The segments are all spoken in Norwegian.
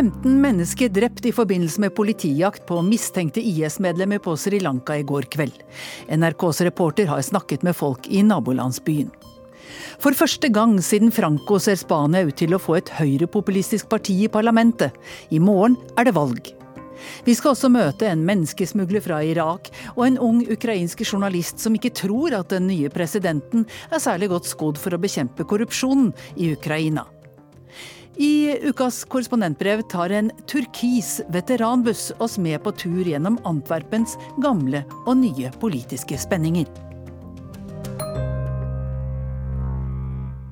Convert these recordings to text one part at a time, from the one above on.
15 mennesker drept i forbindelse med politijakt på mistenkte IS-medlemmer på Sri Lanka i går kveld. NRKs reporter har snakket med folk i nabolandsbyen. For første gang siden Franco ser Spania ut til å få et høyrepopulistisk parti i parlamentet. I morgen er det valg. Vi skal også møte en menneskesmugler fra Irak og en ung ukrainsk journalist som ikke tror at den nye presidenten er særlig godt skodd for å bekjempe korrupsjonen i Ukraina. I ukas korrespondentbrev tar en turkis veteranbuss oss med på tur gjennom Antwerpens gamle og nye politiske spenninger.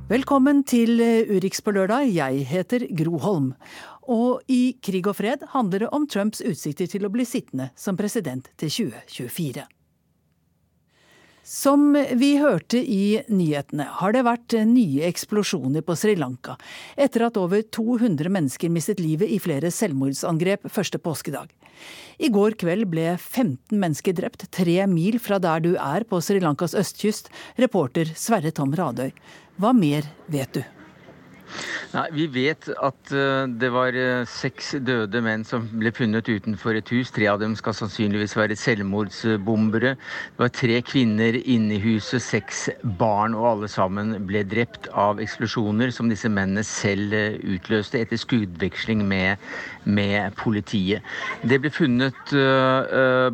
Velkommen til Urix på lørdag. Jeg heter Gro Holm. Og i Krig og fred handler det om Trumps utsikter til å bli sittende som president til 2024. Som vi hørte i nyhetene, har det vært nye eksplosjoner på Sri Lanka etter at over 200 mennesker mistet livet i flere selvmordsangrep første påskedag. I går kveld ble 15 mennesker drept, tre mil fra der du er på Sri Lankas østkyst. Reporter Sverre Tom Radøy, hva mer vet du? Nei, Vi vet at uh, det var uh, seks døde menn som ble funnet utenfor et hus. Tre av dem skal sannsynligvis være selvmordsbombere. Det var tre kvinner inne i huset, seks barn, og alle sammen ble drept av eksplosjoner som disse mennene selv uh, utløste etter skuddveksling med, med, politiet. Det ble funnet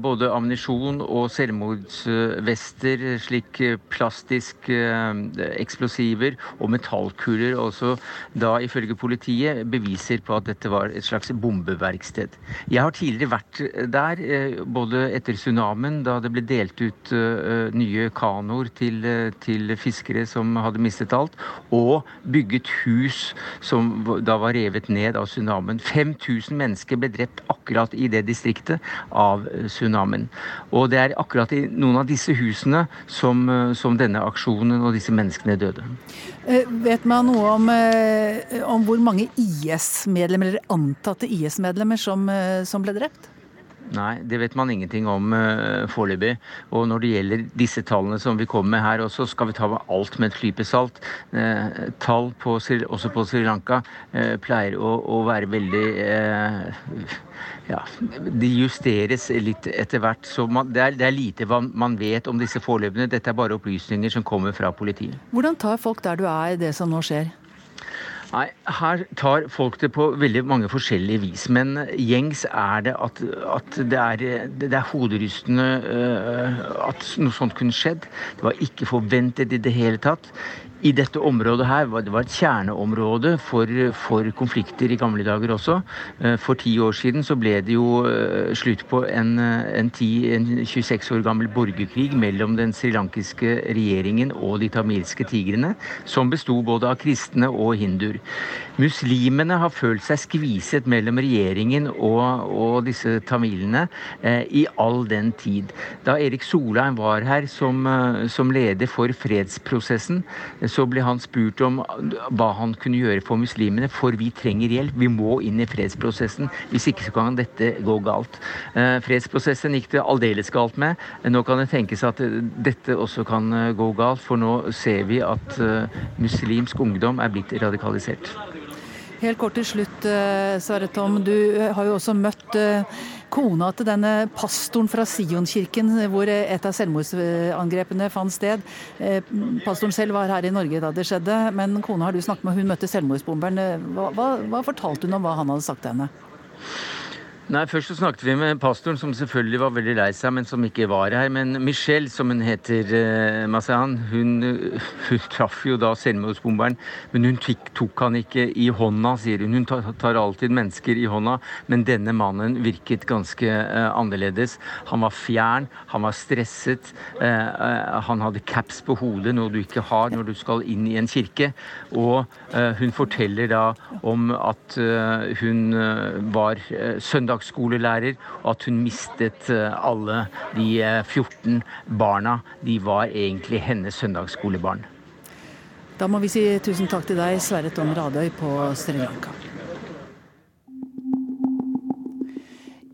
både ammunisjon og selvmordsvester, slik plastisk eksplosiver og metallkuler. også da ifølge politiet beviser på at dette var et slags bombeverksted. Jeg har tidligere vært der, eh, både etter tsunamien, da det ble delt ut eh, nye kanoer til, eh, til fiskere som hadde mistet alt, og bygget hus som da var revet ned av tsunamien. 5000 mennesker ble drept akkurat i det distriktet av tsunamien. Og det er akkurat i noen av disse husene som, som denne aksjonen og disse menneskene døde. Vet man noe om Eh, om hvor mange IS-medlemmer, eller antatte IS-medlemmer, som, eh, som, ble drept? Nei, det vet man ingenting om uh, foreløpig. Og når det gjelder disse tallene som vi kommer med her også, skal vi ta med alt med et klype salt. Uh, tall på, også på Sri Lanka uh, pleier å, å, være veldig ja, De justeres litt etter hvert. Så man, det, er, det, er, lite man vet om disse foreløpene. Dette er bare opplysninger som kommer fra politiet. Hvordan tar folk der du er, det som nå skjer? Nei, Her tar folk det på veldig mange forskjellige vis. Men gjengs er det at, at det, er, det, er, hoderystende uh, at noe sånt kunne skjedd. Det var ikke forventet i det hele tatt i dette området her, det var et kjerneområde for, for, konflikter i gamle dager også. Eh, for ti år siden så ble det jo eh, slutt på en, en, 10, en 26 år gammel borgerkrig mellom den srilankiske regjeringen og de tamilske tigrene, som besto både av kristne og hinduer. Muslimene har følt seg skviset mellom regjeringen og, og disse tamilene eh, i all den tid. Da Erik Solheim var her som, eh, som leder for fredsprosessen, så ble han spurt om hva han kunne gjøre for muslimene, for vi trenger hjelp. Vi må inn i fredsprosessen. Hvis ikke så kan dette gå galt. Eh, fredsprosessen gikk det aldeles galt med. Nå kan det tenkes at dette også kan eh, gå galt, for nå ser vi at eh, muslimsk ungdom er blitt radikalisert. Helt kort til slutt, Sverre Tom. Du har jo også møtt kona til denne pastoren fra Sionkirken, hvor et av selvmordsangrepene fant sted. Eh, pastoren selv var her i Norge da det skjedde, men kona har du snakket med, hun møtte selvmordsbomberen. Hva, hva, hva fortalte hun om hva han hadde sagt til henne? Nei, Først så snakket vi med pastoren, som selvfølgelig var veldig lei seg, men som ikke var her. Men Michelle, som hun heter, eh, Masan, hun, hun, traff jo da selvmordsbomberen. Men hun tok, tok han ikke i hånda, sier hun. Hun tar, alltid mennesker i hånda. Men denne mannen virket ganske eh, annerledes. Han var fjern, han var stresset. Eh, han hadde caps på hodet, noe du ikke har når du skal inn i en kirke. Og hun forteller da om at hun var søndag søndagsskolelærer, og at hun mistet eh, alle de 14 eh, barna. De var egentlig hennes søndagsskolebarn. Da må vi si tusen takk til deg, Sverre Tom Radøy på Sri Lanka.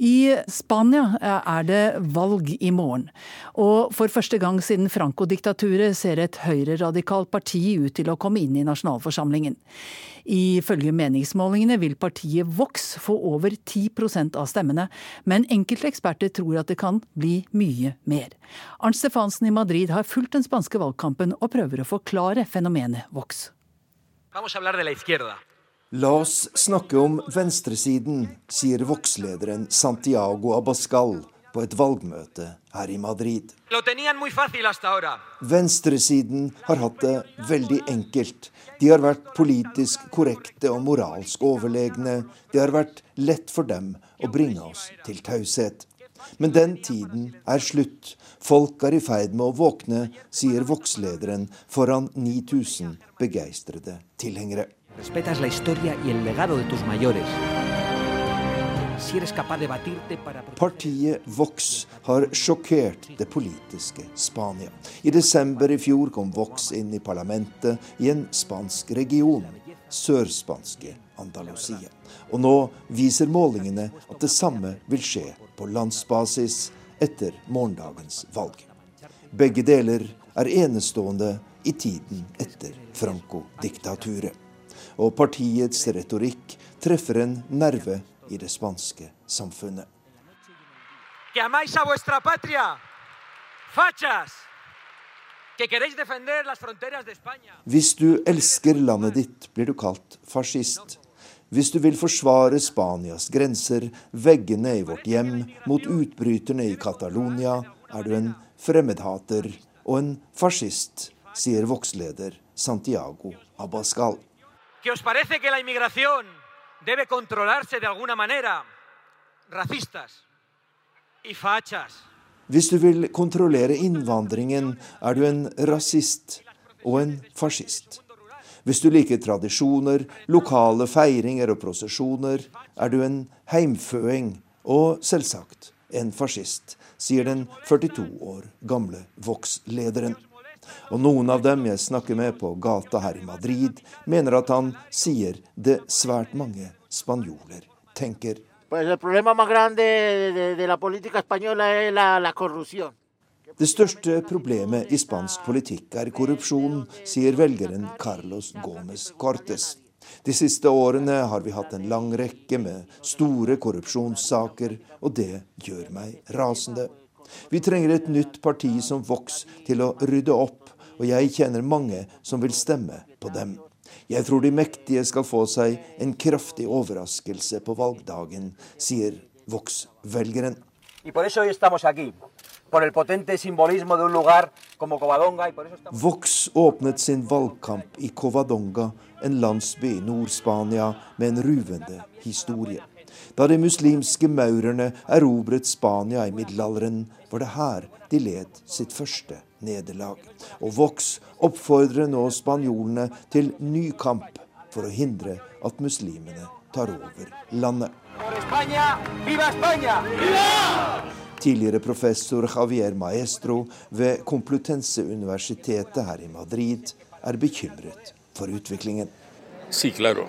I Spania er det valg i morgen. Og for første gang siden Franco-diktaturet ser et høyreradikalt parti ut til å komme inn i nasjonalforsamlingen. Ifølge meningsmålingene vil partiet Vox få over 10% av stemmene, men enkelte eksperter tror at det kan bli mye mer. Arnt Stefansen i Madrid har fulgt den spanske valgkampen og prøver å forklare fenomenet Vox. Vamos a hablar de la. La oss snakke om venstresiden, sier Vox-lederen Santiago Abascal på et valgmøte her i Madrid. Venstresiden har hatt det veldig enkelt. De har vært politisk korrekte og moralsk overlegne. Det har vært lett for dem å bringe oss til taushet. Men den tiden er slutt. Folk er i ferd med å våkne, sier Vox-lederen foran 9000 begeistrede tilhengere. Respetas la historia y el legado de tus mayores. Si eres capaz de batirte para... Partiet Vox har sjokkert det politiske Spania. I desember i fjor kom Vox inn i parlamentet i en spansk region, sørspanske Andalusia. Og nå viser målingene at det samme vil skje på landsbasis etter morgendagens valg. Begge deler er enestående i tiden etter Franco-diktaturet og partiets retorikk treffer en nerve i det spanske samfunnet. Hvis du elsker landet ditt, blir du kalt fascist. Hvis du vil forsvare Spanias grenser, veggene i vårt hjem, mot utbryterne i Catalonia, er du en fremmedhater og en fascist, sier voksleder Santiago Abascal que os parece que la inmigración debe controlarse de alguna manera, racistas y fachas. Hvis du vil kontrollere innvandringen, er du en rasist og en fascist. Hvis du liker tradisjoner, lokale feiringer og prosesjoner, er du en heimføing og selvsagt en fascist, sier den 42 år gamle Vox-lederen. Og noen av dem jeg snakker med på gata her i Madrid, mener at han sier det svært mange spanjoler tenker. Det største problemet i spansk politikk er korrupsjon, sier velgeren Carlos Gómez Cortes. De siste årene har vi hatt en lang rekke med store korrupsjonssaker, og det gjør meg rasende. Vi trenger et nytt parti som Vox til å rydde opp, og jeg kjenner mange som vil stemme på dem. Jeg tror de mektige skal få seg en kraftig overraskelse på valgdagen, sier Vox-velgeren. Vox åpnet sin valgkamp i Covadonga, en landsby i Nord-Spania med en ruvende historie. Da de muslimske maurerne erobret Spania i middelalderen, var det her de led sitt første nederlag. Og Vox oppfordrer nå spanjolene til ny kamp for å hindre at muslimene tar over landet. Tidligere professor Javier Maestro ved Complutense-universitetet her i Madrid er bekymret for utviklingen. Sí, claro.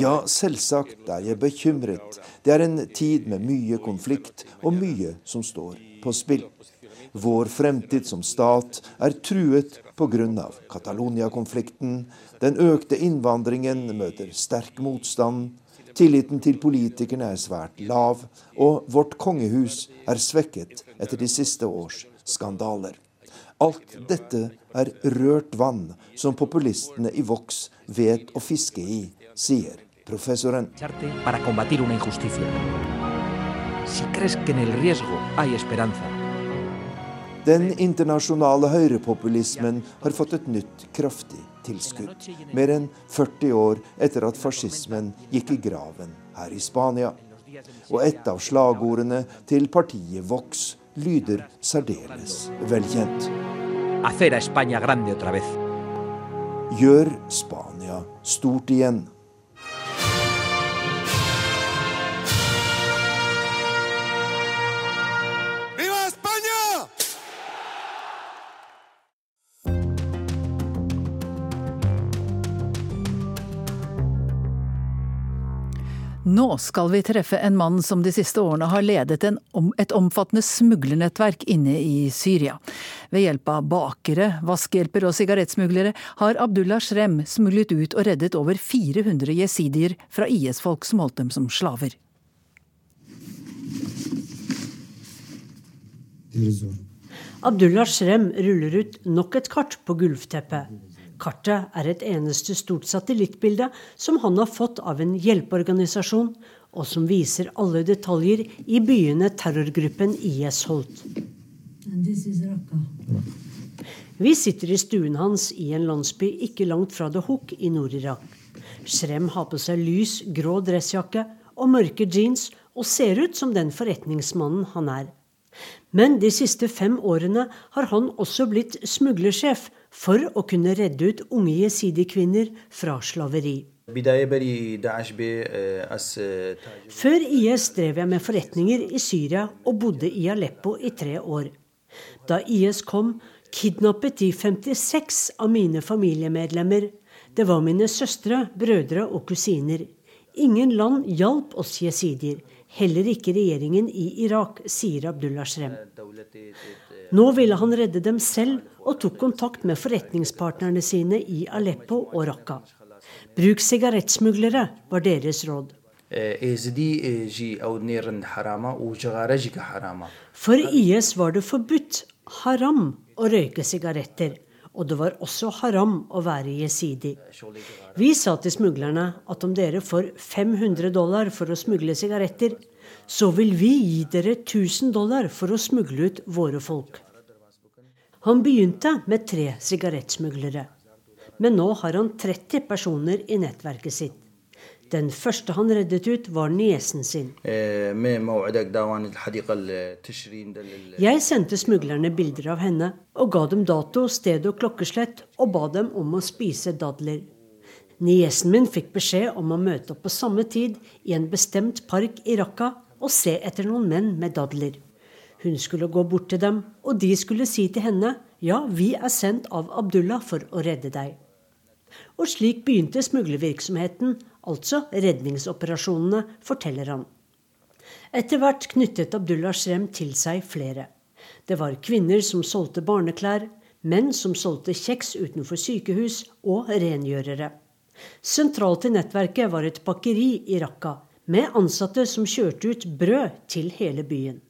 Ja, selvsagt er jeg bekymret. Det er en tid med mye konflikt og mye som står på spill. Vår fremtid som stat er truet pga. Catalonia-konflikten. Den økte innvandringen møter sterk motstand. Tilliten til politikerne er svært lav, og vårt kongehus er svekket etter de siste års skandaler. Alt dette er rørt vann som populistene i Vox vet å fiske i, sier professoren. Den internasjonale høyrepopulismen har fått et nytt kraftig tilskudd. Mer enn 40 år etter at fascismen gikk i graven her i Spania. Og et av slagordene til partiet Vox lyder særdeles velkjent. Gjør Spania stort igjen. Nå skal vi treffe en mann som de siste årene har ledet om, et omfattende smuglernettverk inne i Syria. Ved hjelp av bakere, vaskehjelper og sigarettsmuglere har Abdullah Shrem smuglet ut og reddet over 400 jesidier fra IS-folk som holdt dem som slaver. Abdullah Shrem ruller ut nok et kart på gulvteppet. Kartet er et eneste stort satellittbilde som han har fått av en hjelpeorganisasjon, og som viser alle detaljer i byene terrorgruppen IS holdt. Vi sitter i stuen hans i en landsby ikke langt fra Dahuk i Nord-Irak. Shrem har på seg lys, grå dressjakke og mørke jeans og ser ut som den forretningsmannen han er. Men de siste fem årene har han også blitt smuglersjef for å kunne redde ut unge jesidi-kvinner fra slaveri. Før IS drev jeg med forretninger i Syria og bodde i Aleppo i tre år. Da IS kom, kidnappet de 56 av mine familiemedlemmer. Det var mine søstre, brødre og kusiner. Ingen land hjalp oss jesidier. Heller ikke regjeringen i Irak, sier Abdullah Shrem. Nå ville han redde dem selv, og tok kontakt med forretningspartnerne sine i Aleppo og Raqqa. Bruk sigarettsmuglere, var deres råd. For IS var det forbudt, haram, å røyke sigaretter. Og det var også haram å være jesidi. Vi sa til smuglerne at om dere får 500 dollar for å smugle sigaretter, så vil vi gi dere 1000 dollar for å smugle ut våre folk. Han begynte med tre sigarettsmuglere. Men nå har han 30 personer i nettverket sitt. Den første han reddet ut, var niesen sin. Jeg sendte smuglerne bilder av henne, og ga dem dato, sted og klokkeslett, og ba dem om å spise dadler. Niesen min fikk beskjed om å møte opp på samme tid i en bestemt park i Raqqa og se etter noen menn med dadler. Hun skulle gå bort til dem, og de skulle si til henne ja, vi er sendt av Abdullah for å redde deg. Og slik begynte smuglervirksomheten, altså redningsoperasjonene, forteller han. Etter hvert knyttet Abdullah Shrem til seg flere. Det var kvinner som solgte barneklær, menn som solgte kjeks utenfor sykehus, og rengjørere. Sentralt i nettverket var et bakeri i Raqqa, med ansatte som kjørte ut brød til hele byen.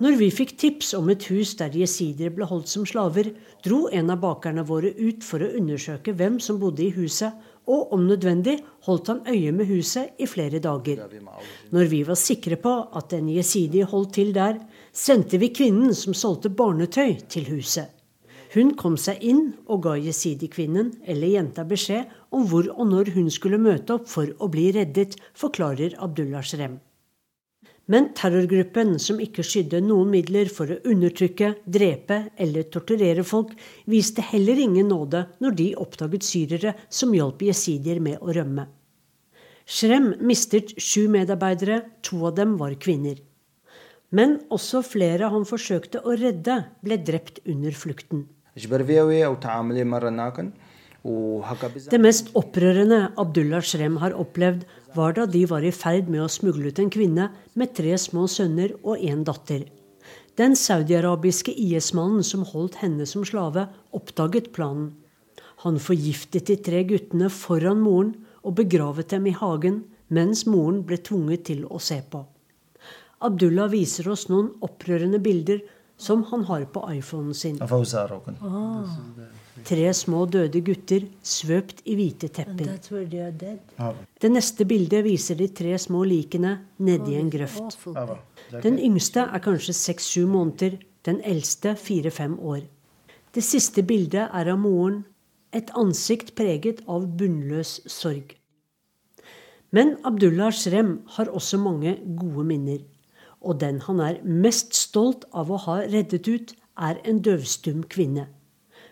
Når vi fikk tips om et hus der jesidier ble holdt som slaver, dro en av bakerne våre ut for å undersøke hvem som bodde i huset, og om nødvendig holdt han øye med huset i flere dager. Når vi var sikre på at en jesidi holdt til der, sendte vi kvinnen som solgte barnetøy, til huset. Hun kom seg inn og ga jesidi-kvinnen eller jenta beskjed om hvor og når hun skulle møte opp for å bli reddet, forklarer Abdullah Shrem. Men terrorgruppen, som ikke skydde noen midler for å undertrykke, drepe eller torturere folk, viste heller ingen nåde når de oppdaget syrere som hjalp jesidier med å rømme. Shrem mistet sju medarbeidere, to av dem var kvinner. Men også flere han forsøkte å redde, ble drept under flukten. Det mest opprørende Abdullah Shrem har opplevd, var da de var i ferd med å smugle ut en kvinne med tre små sønner og en datter. Den saudiarabiske IS-mannen som holdt henne som slave, oppdaget planen. Han forgiftet de tre guttene foran moren og begravet dem i hagen, mens moren ble tvunget til å se på. Abdullah viser oss noen opprørende bilder som han har på iPhonen sin. Ah. Tre små døde gutter svøpt i hvite tepper. Det neste bildet viser de tre små likene nedi en grøft. Den yngste er kanskje seks-sju måneder, den eldste fire-fem år. Det siste bildet er av moren, et ansikt preget av bunnløs sorg. Men Abdullah Shrem har også mange gode minner. Og den han er mest stolt av å ha reddet ut, er en døvstum kvinne.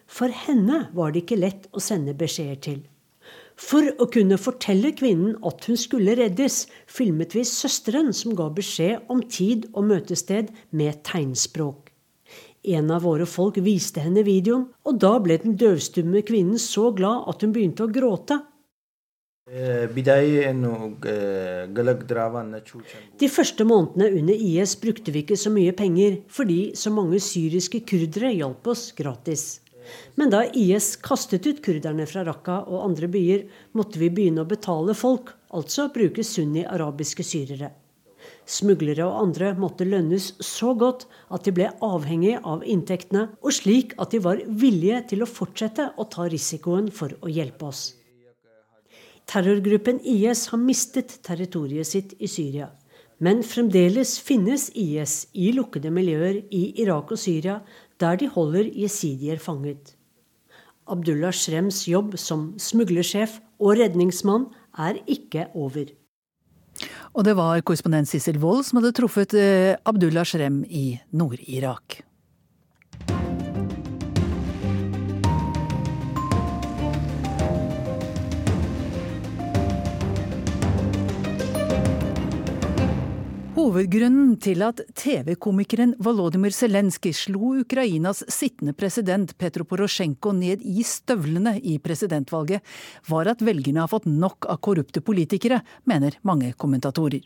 For henne var det ikke lett å sende beskjeder til. For å kunne fortelle kvinnen at hun skulle reddes, filmet vi søsteren som ga beskjed om tid og møtested med tegnspråk. En av våre folk viste henne videoen, og da ble den døvstumme kvinnen så glad at hun begynte å gråte. De første månedene under IS brukte vi ikke så mye penger, fordi så mange syriske kurdere hjalp oss gratis. Men da IS kastet ut kurderne fra Raqqa og andre byer, måtte vi begynne å betale folk, altså bruke sunni-arabiske syrere. Smuglere og andre måtte lønnes så godt at de ble avhengig av inntektene, og slik at de var villige til å fortsette å ta risikoen for å hjelpe oss. Terrorgruppen IS har mistet territoriet sitt i Syria. Men fremdeles finnes IS i lukkede miljøer i Irak og Syria, der de holder jesidier fanget. Abdullah Shrems jobb som smuglersjef og redningsmann er ikke over. Og det var korrespondent Sissel Wold som hadde truffet eh, Abdullah Shrem i Nord-Irak. Hovedgrunnen til at TV-komikeren Volodymyr Zelenskyj slo Ukrainas sittende president Petro Porosjenko ned i støvlene i presidentvalget, var at velgerne har fått nok av korrupte politikere, mener mange kommentatorer.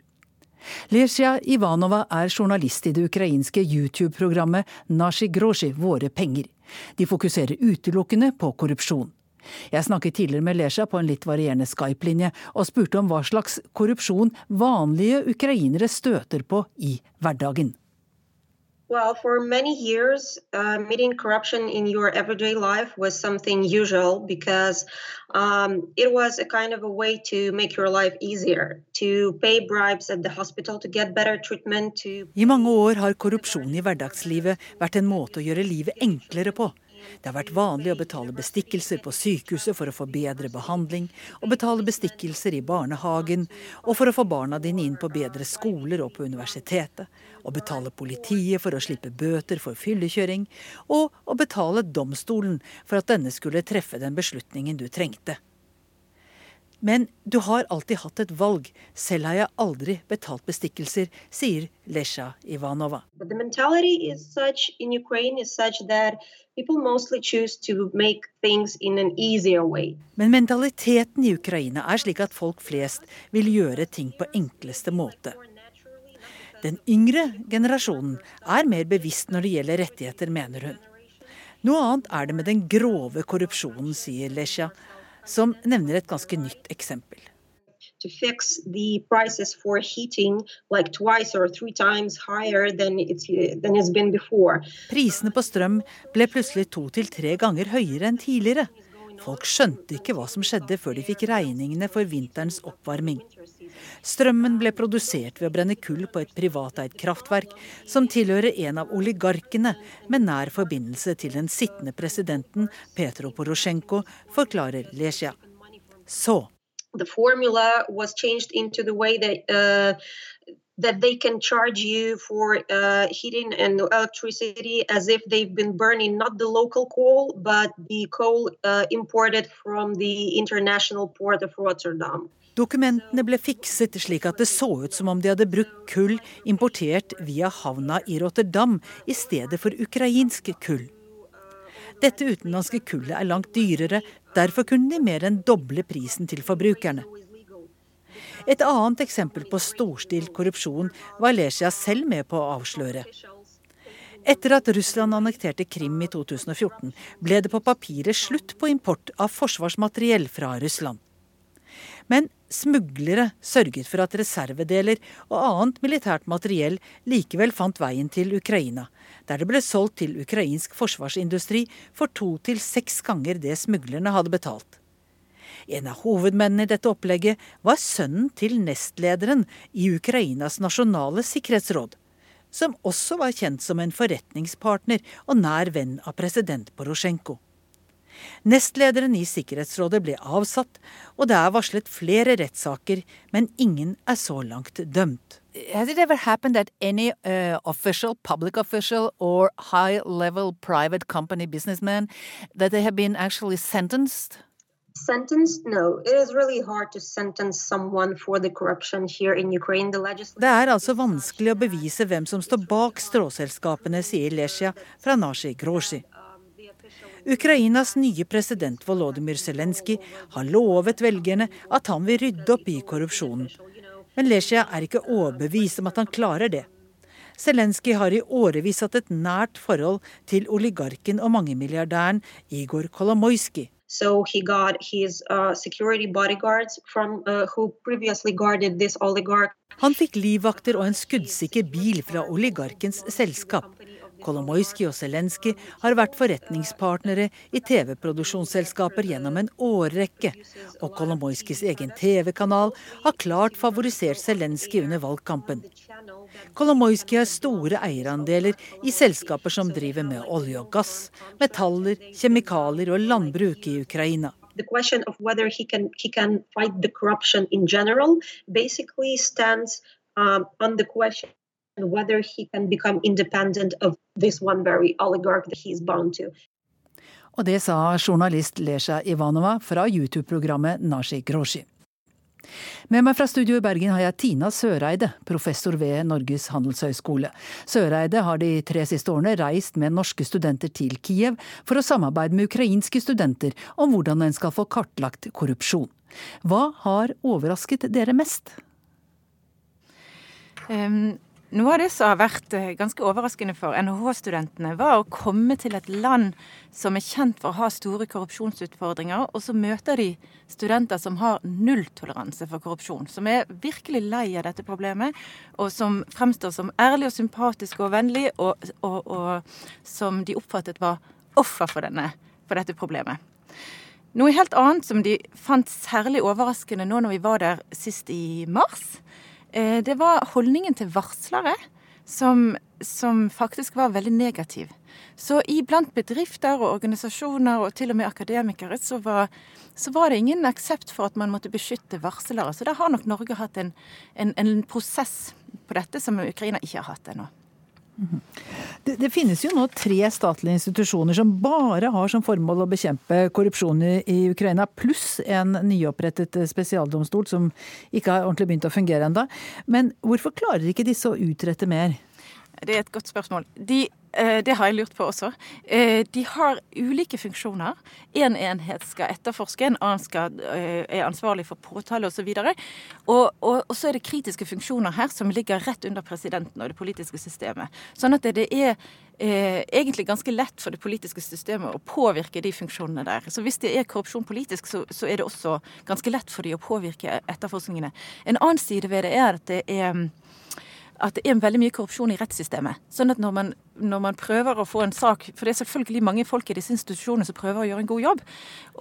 Lesja Ivanova er journalist i det ukrainske YouTube-programmet Nashi Groshi Våre penger. De fokuserer utelukkende på korrupsjon. Jeg snakket tidligere med Lesja på en litt varierende Skype-linje, og spurte om hva slags korrupsjon vanlige ukrainere støter på i hverdagen. Well, for many years, uh, meeting corruption in your everyday life was something usual because um, it was a kind of a way to make your life easier, to pay bribes at the hospital to get better treatment. To I mange år har korrupsjon i hverdagslivet vært en måte å gjøre livet enklere på. Det har vært vanlig å betale bestikkelser på sykehuset for å få bedre behandling, og betale bestikkelser i barnehagen, og for å få barna dine inn på bedre skoler og på universitetet, og betale politiet for å slippe bøter for fyllekjøring, og å betale domstolen for at denne skulle treffe den beslutningen du trengte. Men du har alltid hatt et valg. Selv har jeg aldri betalt bestikkelser, sier Lesja Ivanova. Men mentaliteten i Ukraina er slik at folk flest vil gjøre ting på enkleste måte. Den yngre generasjonen er mer bevisst når det gjelder rettigheter, mener hun. Noe annet er det med den grove korrupsjonen, sier Lesja, som nevner et ganske nytt eksempel to fix the prices for heating like twice or three times higher than it's, than it's been before. Prisene på strøm ble plutselig to til tre ganger høyere enn tidligere. Folk skjønte ikke hva som skjedde før de fikk regningene for vinterens oppvarming. Strømmen ble produsert ved å brenne kull på et privateid kraftverk som tilhører en av oligarkene med nær forbindelse til den sittende presidenten Petro Porosjenko, forklarer Lesja. Så the formula was changed into the way that uh, that they can charge you for uh, heating and electricity as if they've been burning not the local coal but the coal uh, imported from the international port of Rotterdam. Dokumentene ble fikset slik at det så ut som om de hadde brukt kull importert via havna i Rotterdam i stedet for ukrainsk kull. Dette utenlandske kullet er langt dyrere, derfor kunne de mer enn doble prisen til forbrukerne. Et annet eksempel på storstilt korrupsjon var Lesja selv med på å avsløre. Etter at Russland annekterte Krim i 2014, ble det på papiret slutt på import av forsvarsmateriell fra Russland. Men smuglere sørget for at reservedeler og annet militært materiell likevel fant veien til Ukraina, der det ble solgt til ukrainsk forsvarsindustri for to til seks ganger det smuglerne hadde betalt. En av hovedmennene i dette opplegget var sønnen til nestlederen i Ukrainas nasjonale sikkerhetsråd, som også var kjent som en forretningspartner og nær venn av president Porosjenko. Nestlederen i Sikkerhetsrådet ble avsatt, og det er varslet flere rettssaker, men ingen er så langt dømt. Has it ever happened that any uh, official, public official, or high-level private company businessman that they have been actually sentenced? Sentenced? No. It is really hard to sentence someone for the corruption here in Ukraine. The Det er altså vanskelig å bevise hvem som står bak stråselskapene, sier Lesja fra Nashi Grosji. Ukrainas nye president Volodymyr Zelenskyj har lovet velgerne at han vil rydde opp i korrupsjonen. Men Lesja er ikke overbevist om at han klarer det. Zelenskyj har i årevis hatt et nært forhold til oligarken og mangemilliardæren Igor Kolomoisky. So he got his uh, security bodyguards from uh, who previously guarded this oligarch. Han fikk livvakter og en skuddsikker bil fra oligarkens selskap. Kolomoisky og Zelenskyj har vært forretningspartnere i TV-produksjonsselskaper gjennom en årrekke, og Kolomoiskys egen TV-kanal har klart favorisert Zelenskyj under valgkampen. Kolomoisky har store eierandeler i selskaper som driver med olje og gass, metaller, kjemikalier og landbruk i Ukraina. The question of whether he can he can fight the corruption in general basically um, whether he can become independent of this one very oligarch that he's bound to. Og det sa journalist Lesja Ivanova fra YouTube-programmet Nashi Groshi. Med meg fra studio i Bergen har jeg Tina Søreide, professor ved Norges handelshøyskole. Søreide har de tre siste årene reist med norske studenter til Kiev for å samarbeide med ukrainske studenter om hvordan en skal få kartlagt korrupsjon. Hva har overrasket dere mest? Um, noe av det som har vært eh, ganske overraskende for NHH-studentene, var å komme til et land som er kjent for å ha store korrupsjonsutfordringer, og så møter de studenter som har nulltoleranse for korrupsjon. Som er virkelig lei av dette problemet, og som fremstår som ærlig og sympatisk og vennlig, og, og, og som de oppfattet var offer for, denne, for dette problemet. Noe helt annet som de fant særlig overraskende nå når vi var der sist i mars, det var holdningen til varslere som, som, faktisk var veldig negativ. Så iblant bedrifter og organisasjoner og til og med akademikere så var, så var det ingen aksept for at man måtte beskytte varslere. Så der har nok Norge hatt en, en, en prosess på dette som Ukraina ikke har hatt ennå. Det, det, finnes jo nå tre statlige institusjoner som bare har som formål å bekjempe korrupsjon i, Ukraina, pluss en nyopprettet spesialdomstol som ikke har ordentlig begynt å fungere enda. Men hvorfor klarer ikke disse å utrette mer? Det er et godt spørsmål. De, eh, det har jeg lurt på også. Eh, de har ulike funksjoner. Én en enhet skal etterforske, en annen skal, eh, er ansvarlig for påtale osv. Og, og, og så er det kritiske funksjoner her som ligger rett under presidenten og det politiske systemet. Sånn at det er eh, egentlig ganske lett for det politiske systemet å påvirke de funksjonene der. Så hvis det er korrupsjon politisk, så, så er det også ganske lett for de å påvirke etterforskningene. En annen side ved det er at det er at det er veldig mye korrupsjon i rettssystemet. Sånn at når man, når man, prøver å få en sak For det er selvfølgelig mange folk i disse institusjonene som prøver å gjøre en god jobb.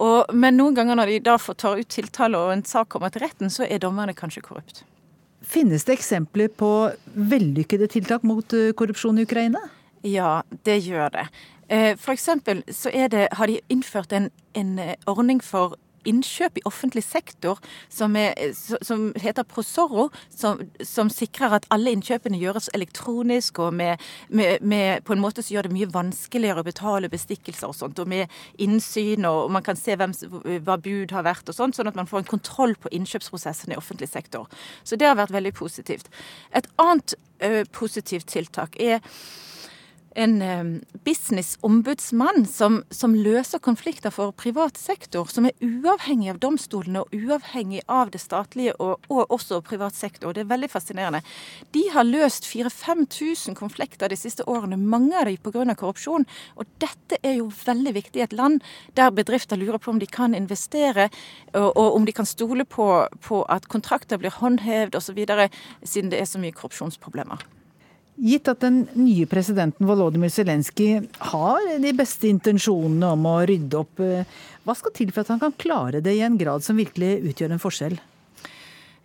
Og, men noen ganger når de da får ta ut tiltale og en sak kommer til retten, så er dommerne kanskje korrupt. Finnes det eksempler på vellykkede tiltak mot eh, korrupsjon i Ukraina? Ja, det gjør det. Eh, for eksempel så det, har de innført en, en eh, ordning for innkjøp i offentlig sektor som, er, som heter Prosorro, som, som, sikrer at alle innkjøpene gjøres elektronisk og med, med, med, på en måte som gjør det mye vanskeligere å betale bestikkelser og sånt, og med innsyn, og man kan se hvem, hva bud har vært og sånt, sånn at man får en kontroll på innkjøpsprosessen i offentlig sektor. Så det har vært veldig positivt. Et annet ø, positivt tiltak er en businessombudsmann som, som, løser konflikter for privat sektor, som er uavhengig av domstolene og uavhengig av det statlige og, og også privat sektor. Det er veldig fascinerende. De har løst 4000-5000 konflikter de siste årene, mange av dem pga. korrupsjon. Og dette er jo veldig viktig i et land der bedrifter lurer på om de kan investere, og, og om de kan stole på, på at kontrakter blir håndhevet osv., siden det er så mye korrupsjonsproblemer. Gitt at den nye presidenten Volodymyr Zelenskyj har de beste intensjonene om å rydde opp, eh, hva skal til for at han kan klare det i en grad som virkelig utgjør en forskjell?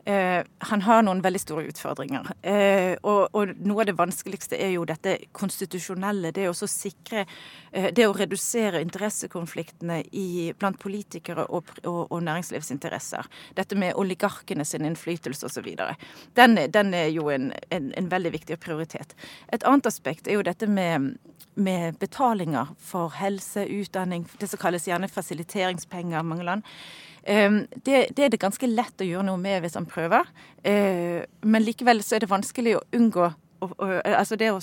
Eh, han har noen veldig store utfordringer. Eh, og, og, noe av det vanskeligste er jo dette konstitusjonelle. Det å sikre eh, Det å redusere interessekonfliktene i, blant politikere og, og, og, næringslivsinteresser. Dette med oligarkene sin innflytelse osv. Den, den er jo en, en, en veldig viktig prioritet. Et annet aspekt er jo dette med med betalinger for helse, utdanning, det som kalles gjerne fasiliteringspenger i mange land. Ehm, det, det, er det ganske lett å gjøre noe med hvis han prøver. Ehm, men likevel så er det vanskelig å unngå Altså det å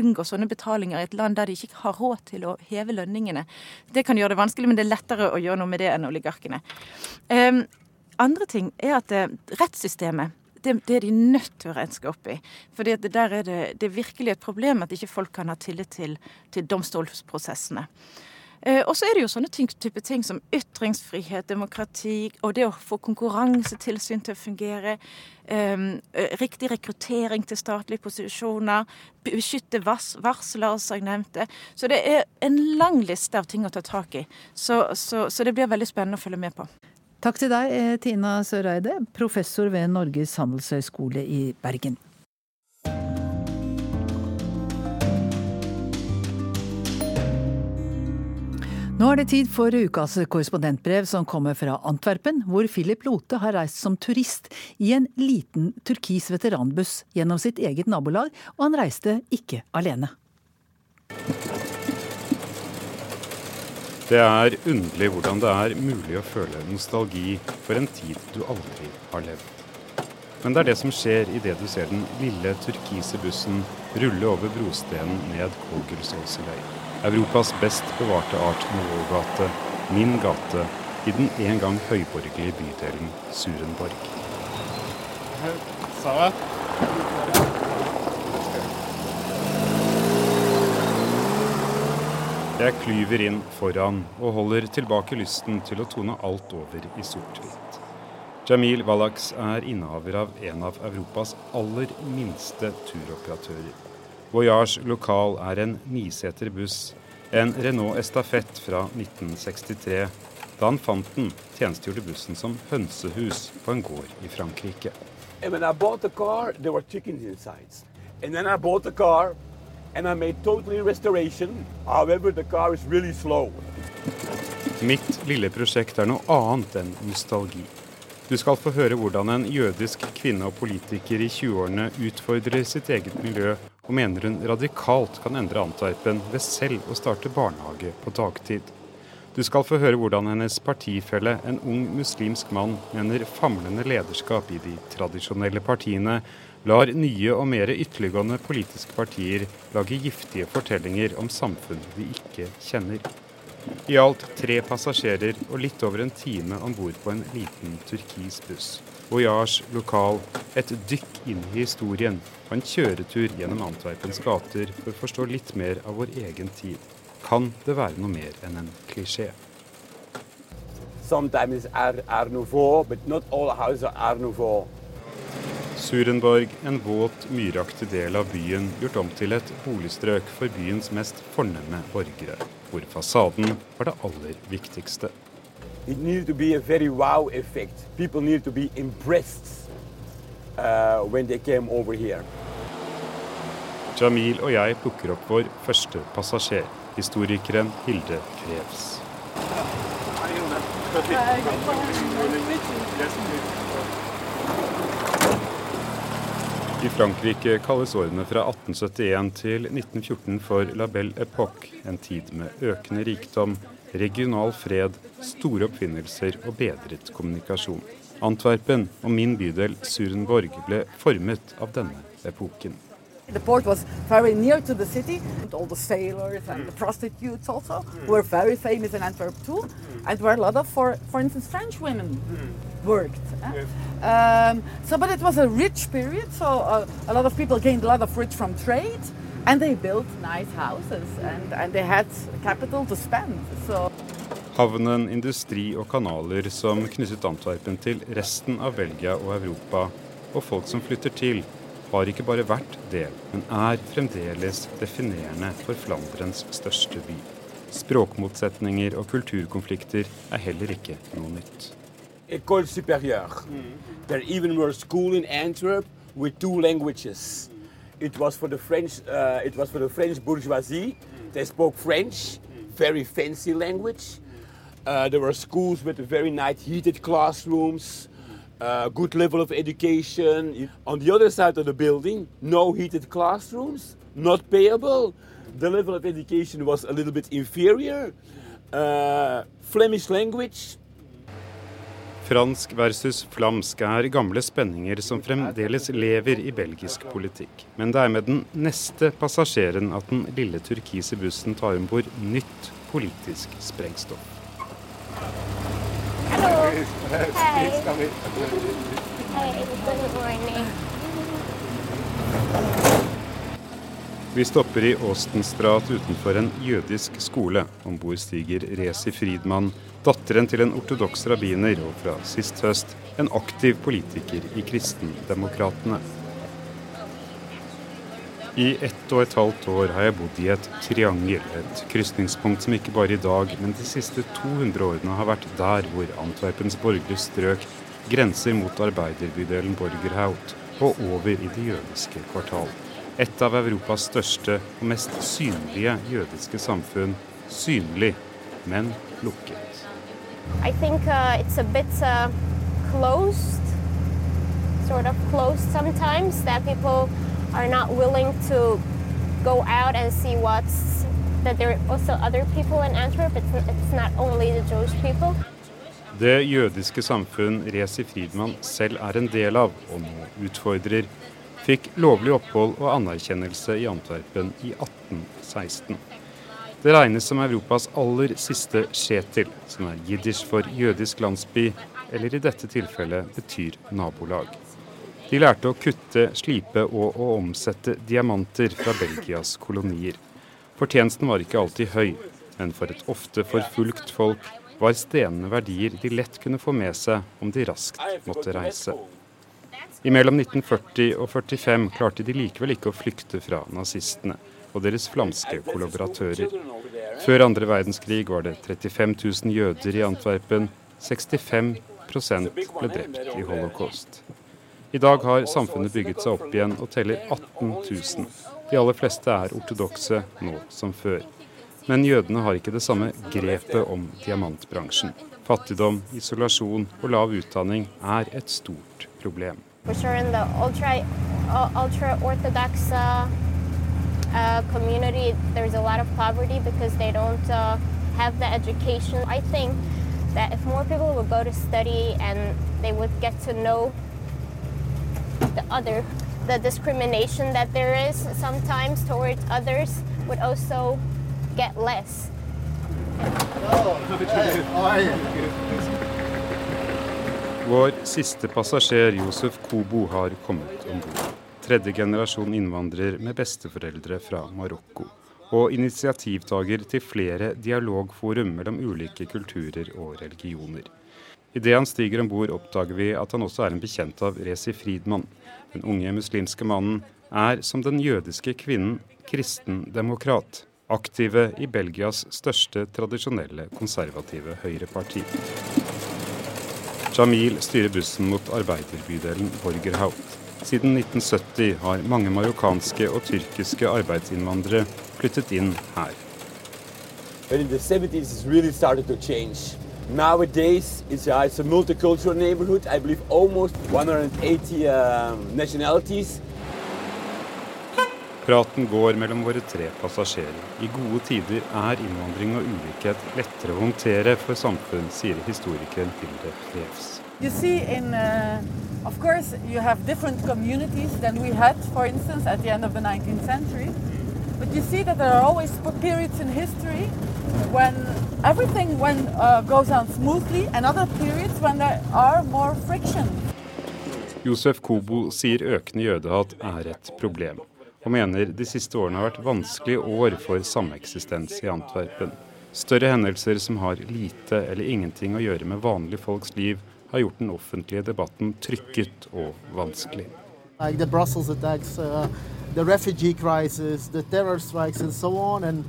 unngå sånne betalinger i et land der de ikke har råd til å heve lønningene. Det kan gjøre det vanskelig, men det er lettere å gjøre noe med det enn oligarkene. Um, andre ting er at uh, rettssystemet det, det, er de nødt til å renske opp i. For det, der er det, det er virkelig et problem at ikke folk kan ha tillit til, til domstolsprosessene. Eh, og så er det jo sånne ting, type ting som ytringsfrihet, demokrati og det å få konkurransetilsyn til å fungere. Eh, riktig rekruttering til statlige posisjoner. Beskytte vars varslere, som jeg nevnte. Så det er en lang liste av ting å ta tak i. Så, så, så det blir veldig spennende å følge med på. Takk til deg, eh, Tina Søreide, professor ved Norges handelshøyskole i Bergen. Nå er det tid for ukas korrespondentbrev som kommer fra Antwerpen, hvor Philip Lote har reist som turist i en liten turkis veteranbuss gjennom sitt eget nabolag, og han reiste ikke alene. Det er underlig hvordan det er mulig å føle nostalgi for en tid du aldri har levd. Men det er det som skjer idet du ser den lille turkise bussen rulle over brostenen ned Kogelsåseløy. Europas best bevarte Art Nouveau-gate, min gate, i den en gang høyborgerlige bydelen Surenborg. Jeg klyver inn foran og holder tilbake lysten til å tone alt over i sort-hvitt. Jamil Wallachs er innehaver av en av Europas aller minste turoperatører. Voyage Lokal er en niseter buss, en Renault Estafette fra 1963. Da han fant den, tjenestegjorde bussen som hønsehus på en gård i Frankrike. Car, really Mitt lille prosjekt er noe annet enn nostalgi. Du skal få høre hvordan en jødisk kvinne og politiker i 20-årene utfordrer sitt eget miljø og mener hun radikalt kan endre Antwerpen ved selv å starte barnehage på dagtid. Du skal få høre hvordan hennes partifelle, en ung muslimsk mann, mener famlende lederskap i de tradisjonelle partiene lar nye og mer ytterliggående politiske partier lage giftige fortellinger om samfunn de ikke kjenner. I alt tre passasjerer og litt over en time om bord på en liten turkis buss. Voyage lokal, et dykk inn i historien og en kjøretur gjennom Antwerpens gater for å forstå litt mer av vår egen tid. Kan det være noe mer enn en klisjé? Surenborg, en våt, myraktig del av byen, gjort om til et boligstrøk for byens mest fornemme borgere, hvor fasaden var det aller viktigste. it needed to be a very wow effect. People needed to be impressed uh, when they came over here. Jamil og jeg plukker opp vår første passasjer, historikeren Hilde Krevs. I Frankrike kalles årene fra 1871 til 1914 for la belle époque, en tid med økende rikdom, regional fred, store oppfinnelser og bedret kommunikasjon. Antwerpen og min bydel Surenborg ble formet av denne epoken. The port was very near to the city. All the sailors and the prostitutes also were very famous in Antwerp too. And for, for instance, French women worked. Eh? Um, so, but it was a rich period, so uh, a lot of people gained a lot of rich from trade. And they built nice houses, and, and they had capital to spend. So. Havnen, industri og kanaler som knyttet Antwerpen til resten av Belgia og Europa, og folk som flytter til, har ikke bare vært del, men er fremdeles definerende for Flandrens største by. Språkmotsetninger og kulturkonflikter er heller ikke noe nytt. École supérieure. There even were school in Antwerp with two languages. It was for the French. Uh, it was for the French bourgeoisie. They spoke French, very fancy language. Uh, there were schools with very nice heated classrooms, uh, good level of education. On the other side of the building, no heated classrooms, not payable. The level of education was a little bit inferior. Uh, Flemish language, Fransk versus flamsk er gamle spenninger som fremdeles lever i belgisk politikk. Men det er med den neste passasjeren at den lille turkise bussen tar om bord nytt politisk sprengstoff. Hallo. Hei. Hei. Vi stopper i Åstenstrat utenfor en jødisk skole. Om bord stiger Rezi Friedmann, datteren til en ortodoks rabbiner og fra sist høst en aktiv politiker i Kristendemokratene. I ett og et halvt år har jeg bodd i et triangel, et krysningspunkt som ikke bare i dag, men de siste 200 årene har vært der hvor Antwerpens borgerlige strøk grenser mot arbeiderbydelen Borgerhout og over i det jødiske kvartal. Et av Europas største og mest synlige jødiske samfunn. Synlig, men lukket. I think uh, it's a bit uh, closed, sort of closed sometimes. That people are not willing to go out and see what's that there are also other people in Antwerp. It's, it's not only the Jewish people. Det jødiske samfunn Resi Friedmann selv er en del av, og nå utfordrer, fikk lovlig opphold og anerkjennelse i Antwerpen i 1816. Det regnes som Europas aller siste Shetil, som er jiddisch for jødisk landsby, eller i dette tilfellet betyr nabolag. De lærte å kutte, slipe og å omsette diamanter fra Belgias kolonier. Fortjenesten var ikke alltid høy, men for et ofte forfulgt folk var stenene verdier de lett kunne få med seg om de raskt måtte reise. I mellom 1940 og 1945 klarte de likevel ikke å flykte fra nazistene og deres flamske kollaboratører. Før andre verdenskrig var det 35 000 jøder i Antwerpen. 65% ble drept i holocaust. I dag har samfunnet bygget seg opp igjen og teller 18 000. De aller fleste er ortodokse nå som før. Men jødene har ikke det samme grepet om diamantbransjen. Fattigdom, isolasjon og lav utdanning er et stort problem. Uh, community, there's a lot of poverty because they don't uh, have the education. I think that if more people would go to study and they would get to know the other, the discrimination that there is sometimes towards others would also get less. Vår siste passasjer, Josef Kobo, har kommet om bord. Tredje generasjon innvandrer med besteforeldre fra Marokko. Og initiativtaker til flere dialogforum mellom ulike kulturer og religioner. Idet han stiger om bord, oppdager vi at han også er en bekjent av Rezi Friedmann. Den unge muslimske mannen er, som den jødiske kvinnen, kristendemokrat. aktive i Belgias største tradisjonelle konservative høyreparti. Jamil styrer bussen mot arbeiderbydelen Borgerhout. Siden 1970 har mange marokkanske og tyrkiske arbeidsinnvandrere flyttet inn her. But in the 70s it really started to change. Nowadays it's a, it's a multicultural neighborhood. I believe almost 180 uh, nationalities. Praten går mellom våre tre passasjerer. I gode tider er innvandring og ulikhet lettere å håndtere for samfunn, sier historikeren Hilde Revs. You see in, uh, of course, you have different communities than we had, for instance, at the end of the 19th century. But you see that there are always periods in history when everything when, uh, goes on smoothly, and other periods when there are more friction. Josef Kobo sier økende jødehat er et problem og mener de siste årene har vært vanskelige år for sameksistens i Antwerpen. Større hendelser som har lite eller ingenting å gjøre med vanlige folks liv, har gjort den offentlige debatten trykket og vanskelig. Like the Brussels attacks, uh, the refugee crisis, the terror strikes and so on, and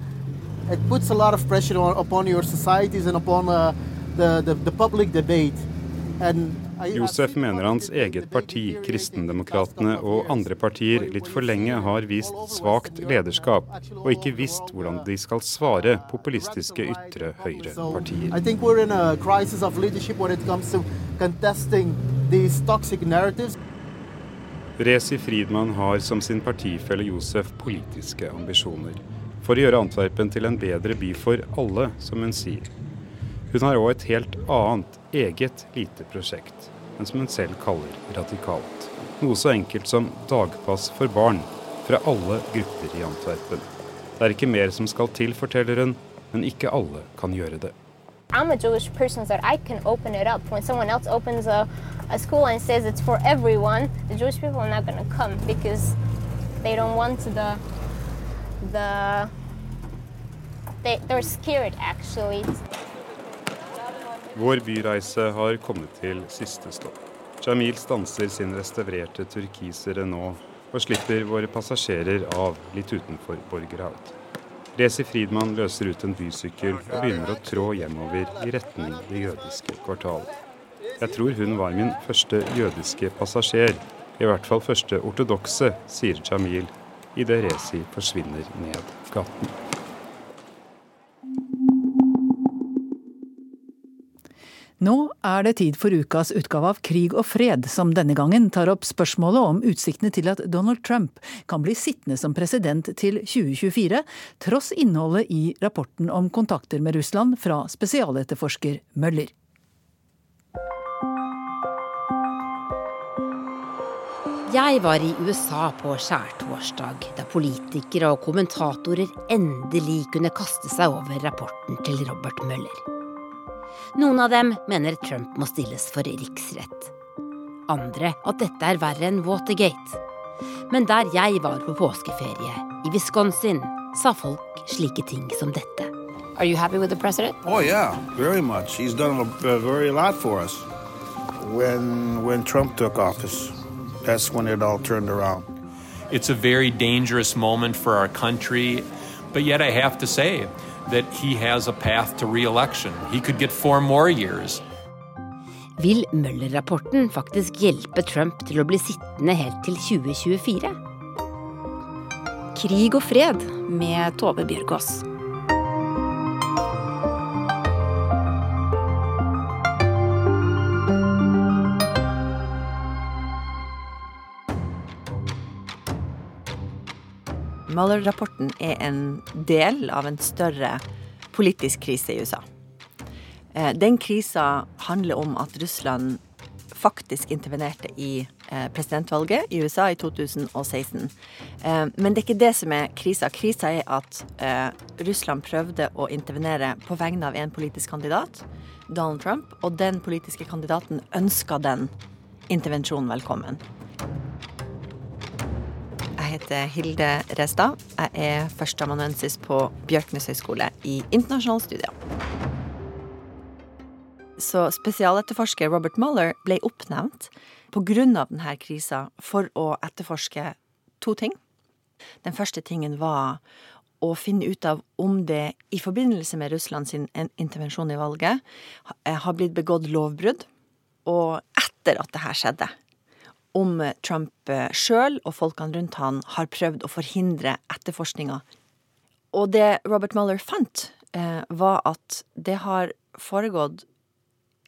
it. Josef mener hans eget parti, Kristendemokratene og andre partier litt for lenge har vist svakt lederskap, og ikke visst hvordan de skal svare populistiske ytre høyre-partier. Rezi Friedmann har som sin partifelle Josef politiske ambisjoner. For å gjøre Antwerpen til en bedre by for alle, som hun sier. Hun har òg et helt annet, eget lite prosjekt, men som hun selv kaller radikalt. Noe så enkelt som dagpass for barn fra alle grupper i Antwerpen. Det er ikke mer som skal til, forteller hun, men ikke alle kan gjøre det. I'm a Jewish person so I can open it up. When someone else opens a, a school and says it's for everyone, the Jewish people are not going to come because they don't want the the they, they're scared actually. Vår byreise har kommet til siste stopp. Jamil stanser sin restaurerte turkisere nå og slipper våre passasjerer av litt utenfor Borgerhaug. Rezi Friedmann løser ut en bysykkel og begynner å trå hjemover i retning det jødiske kvartalet. Jeg tror hun var min første jødiske passasjer, i hvert fall første ortodokse, sier Jamil idet Rezi forsvinner ned gaten. Nå er det tid for ukas utgave av Krig og fred, som denne gangen tar opp spørsmålet om utsiktene til at Donald Trump kan bli sittende som president til 2024, tross innholdet i rapporten om kontakter med Russland fra spesialetterforsker Møller. Jeg var i USA på skjærtorsdag, da politikere og kommentatorer endelig kunne kaste seg over rapporten til Robert Møller. Noen av dem mener Trump må stilles for riksrett. Andre at dette er verre enn Watergate. Men der jeg var på påskeferie, i Wisconsin, sa folk slike ting som dette. Are you happy with the president? Oh yeah, very much. He's done a, a very lot for us. When when Trump took office, that's when it all turned around. It's a very dangerous moment for our country, but yet I have to say Vil Møller-rapporten faktisk hjelpe Trump til å bli sittende helt til 2024? Krig og fred med Tove Bjørgaas. Mueller-rapporten er en del av en større politisk krise i USA. Eh, den krisa handler om at Russland faktisk intervenerte i eh, presidentvalget i USA i 2016. Eh, men det er ikke det som er krisa. Krisa er at Russland prøvde å intervenere på vegne av en politisk kandidat, Donald Trump, og den politiske kandidaten ønska den intervensjonen velkommen. Jeg heter Hilde Restad. Jeg er førsteamanuensis på Bjørknes høgskole i internasjonale studier. Så spesialetterforsker Robert Mueller ble oppnevnt pga. denne krisa for å etterforske to ting. Den første tingen var å finne ut av om det i forbindelse med Russlands intervensjon i valget har blitt begått lovbrudd. Og etter at det her skjedde, om Trump eh, sjøl og folkene rundt han har prøvd å forhindre etterforskninga. Og det Robert Mueller fant, eh, var at det har foregått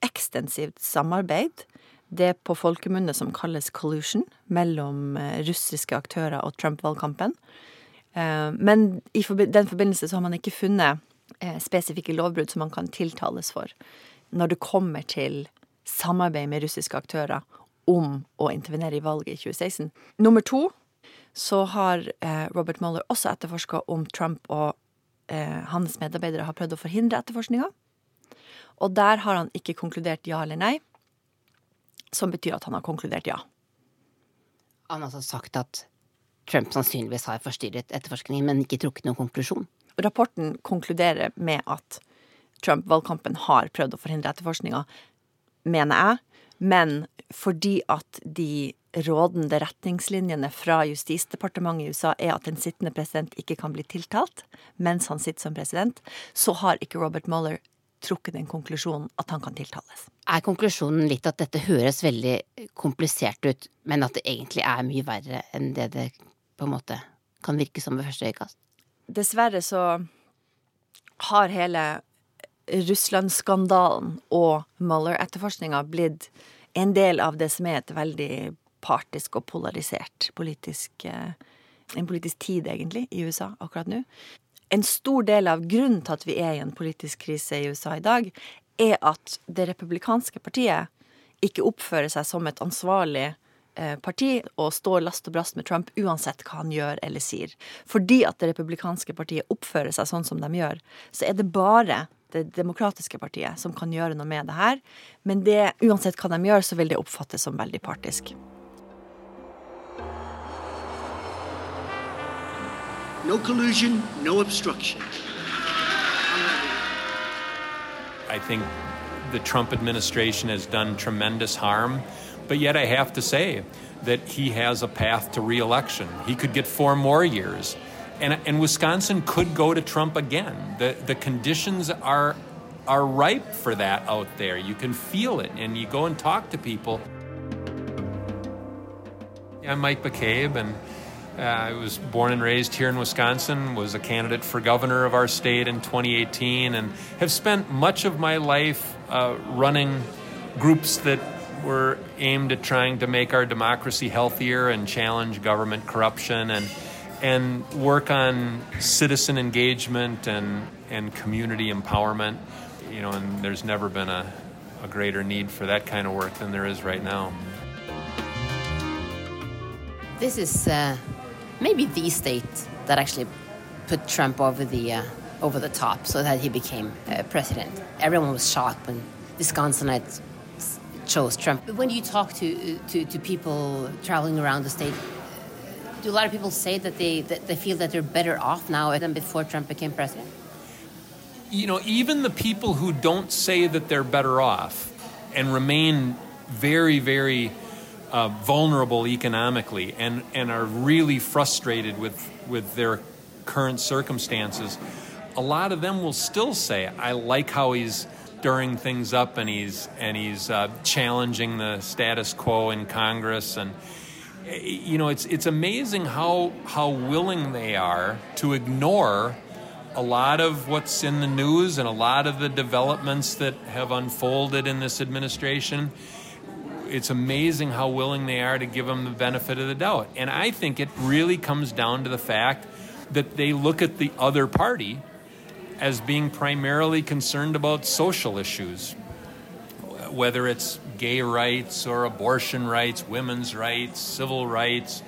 ekstensivt samarbeid, det på folkemunne som kalles collusion, mellom eh, russiske aktører og Trump-valgkampen. Men i den forbindelse så har man ikke funnet spesifikke lovbrudd som man kan tiltales for når det kommer til samarbeid med russiske aktører om å intervenere i valget i 2016. Nummer to så har eh, Robert Mueller også etterforska om Trump og eh, hans medarbeidere har prøvd å forhindre etterforskninga. Og der har han ikke konkludert ja eller nei, som betyr at han har konkludert ja. Han har altså sagt at Trump sannsynligvis har forstyrret etterforskningen, men ikke trukket noen konklusjon. Rapporten konkluderer med at Trump-valgkampen har prøvd å forhindre etterforskninga, mener jeg. Men fordi at de rådende retningslinjene fra Justisdepartementet i USA er at en sittende president ikke kan bli tiltalt mens han sitter som president, så har ikke Robert Mueller trukket den konklusjonen at han kan tiltales. Er konklusjonen litt at dette høres veldig komplisert ut, men at det egentlig er mye verre enn det det på en måte kan virke som ved første øyekast? Dessverre så har hele Russland-skandalen og Mueller-etterforskninga blitt en del av det som er et veldig partisk og polarisert politisk eh, En politisk tid, egentlig, i USA akkurat nå. En stor del av grunnen til at vi er i en politisk krise i USA i dag, er at det republikanske partiet ikke oppfører seg som et ansvarlig eh, parti og står last og brast med Trump uansett hva han gjør eller sier. Fordi at det republikanske partiet oppfører seg sånn som de gjør, så er det bare det demokratiske partiet som kan gjøre noe med det her. Men det, uansett hva de gjør, så vil det oppfattes som veldig partisk. No collusion, no obstruction. I think the Trump administration has done tremendous harm, but yet I have to say that he has a path to reelection. He could get four more years. And, and Wisconsin could go to Trump again. The, the conditions are, are ripe for that out there. You can feel it, and you go and talk to people. I'm Mike McCabe, and uh, I was born and raised here in Wisconsin, was a candidate for governor of our state in 2018, and have spent much of my life uh, running groups that were aimed at trying to make our democracy healthier and challenge government corruption and and work on citizen engagement and, and community empowerment. You know, and there's never been a, a greater need for that kind of work than there is right now. This is uh, maybe the state that actually put Trump over the uh, over the top, so that he became uh, president. Everyone was shocked when Wisconsinites chose Trump. When you talk to, to to people traveling around the state, do a lot of people say that they that they feel that they're better off now than before Trump became president? You know, even the people who don't say that they're better off and remain very, very uh, vulnerable economically and, and are really frustrated with, with their current circumstances, a lot of them will still say, I like how he's stirring things up and he's, and he's uh, challenging the status quo in Congress. And, you know, it's, it's amazing how, how willing they are to ignore a lot of what's in the news and a lot of the developments that have unfolded in this administration it's amazing how willing they are to give them the benefit of the doubt. And I think it really comes down to the fact that they look at the other party as being primarily concerned about social issues, whether it's gay rights or abortion rights, women's rights, civil rights.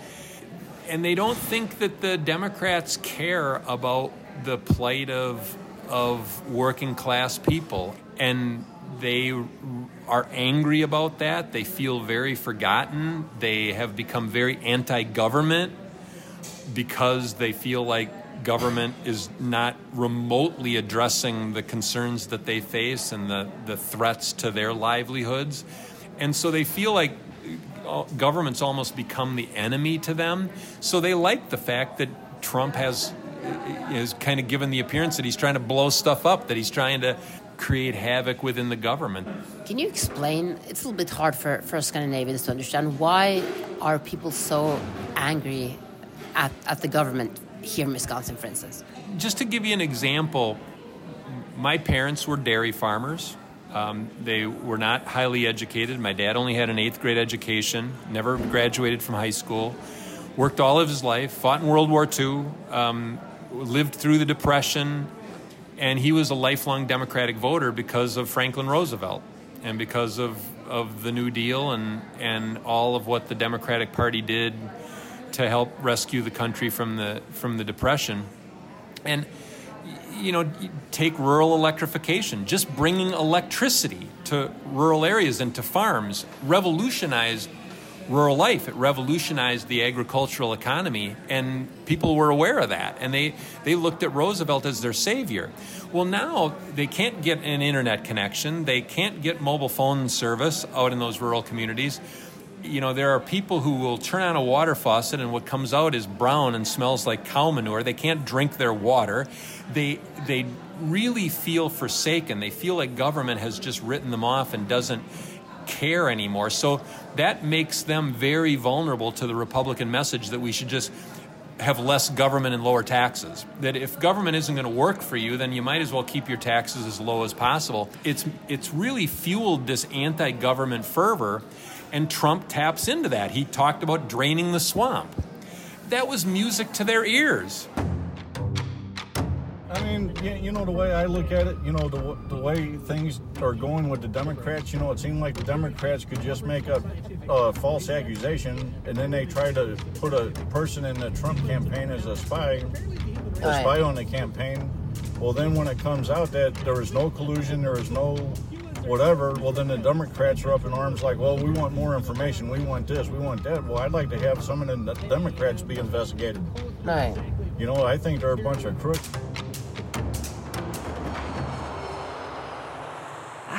And they don't think that the Democrats care about the plight of, of working class people. And they are angry about that. They feel very forgotten. They have become very anti government because they feel like government is not remotely addressing the concerns that they face and the, the threats to their livelihoods. And so they feel like uh, government's almost become the enemy to them. So they like the fact that Trump has is kind of given the appearance that he's trying to blow stuff up, that he's trying to create havoc within the government. Can you explain? It's a little bit hard for, for Scandinavians to understand why are people so angry at, at the government here in Wisconsin, for instance? Just to give you an example, my parents were dairy farmers. Um, they were not highly educated. My dad only had an eighth grade education, never graduated from high school, worked all of his life, fought in World War II, um, lived through the Depression, and he was a lifelong Democratic voter because of Franklin Roosevelt and because of, of the New Deal and, and all of what the Democratic Party did to help rescue the country from the, from the Depression. And, you know, take rural electrification, just bringing electricity to rural areas and to farms revolutionized rural life. It revolutionized the agricultural economy, and people were aware of that. And they, they looked at Roosevelt as their savior. Well, now they can't get an internet connection, they can't get mobile phone service out in those rural communities. You know, there are people who will turn on a water faucet and what comes out is brown and smells like cow manure. They can't drink their water. They, they really feel forsaken. They feel like government has just written them off and doesn't care anymore. So that makes them very vulnerable to the Republican message that we should just have less government and lower taxes. That if government isn't going to work for you, then you might as well keep your taxes as low as possible. It's it's really fueled this anti-government fervor and Trump taps into that. He talked about draining the swamp. That was music to their ears. I mean, you know, the way I look at it, you know, the, the way things are going with the Democrats, you know, it seemed like the Democrats could just make a, a false accusation and then they try to put a person in the Trump campaign as a spy, a spy on the campaign. Well, then when it comes out that there was no collusion, there was no whatever, well, then the Democrats are up in arms like, well, we want more information, we want this, we want that. Well, I'd like to have some of the Democrats be investigated. Right. You know, I think they're a bunch of crooks.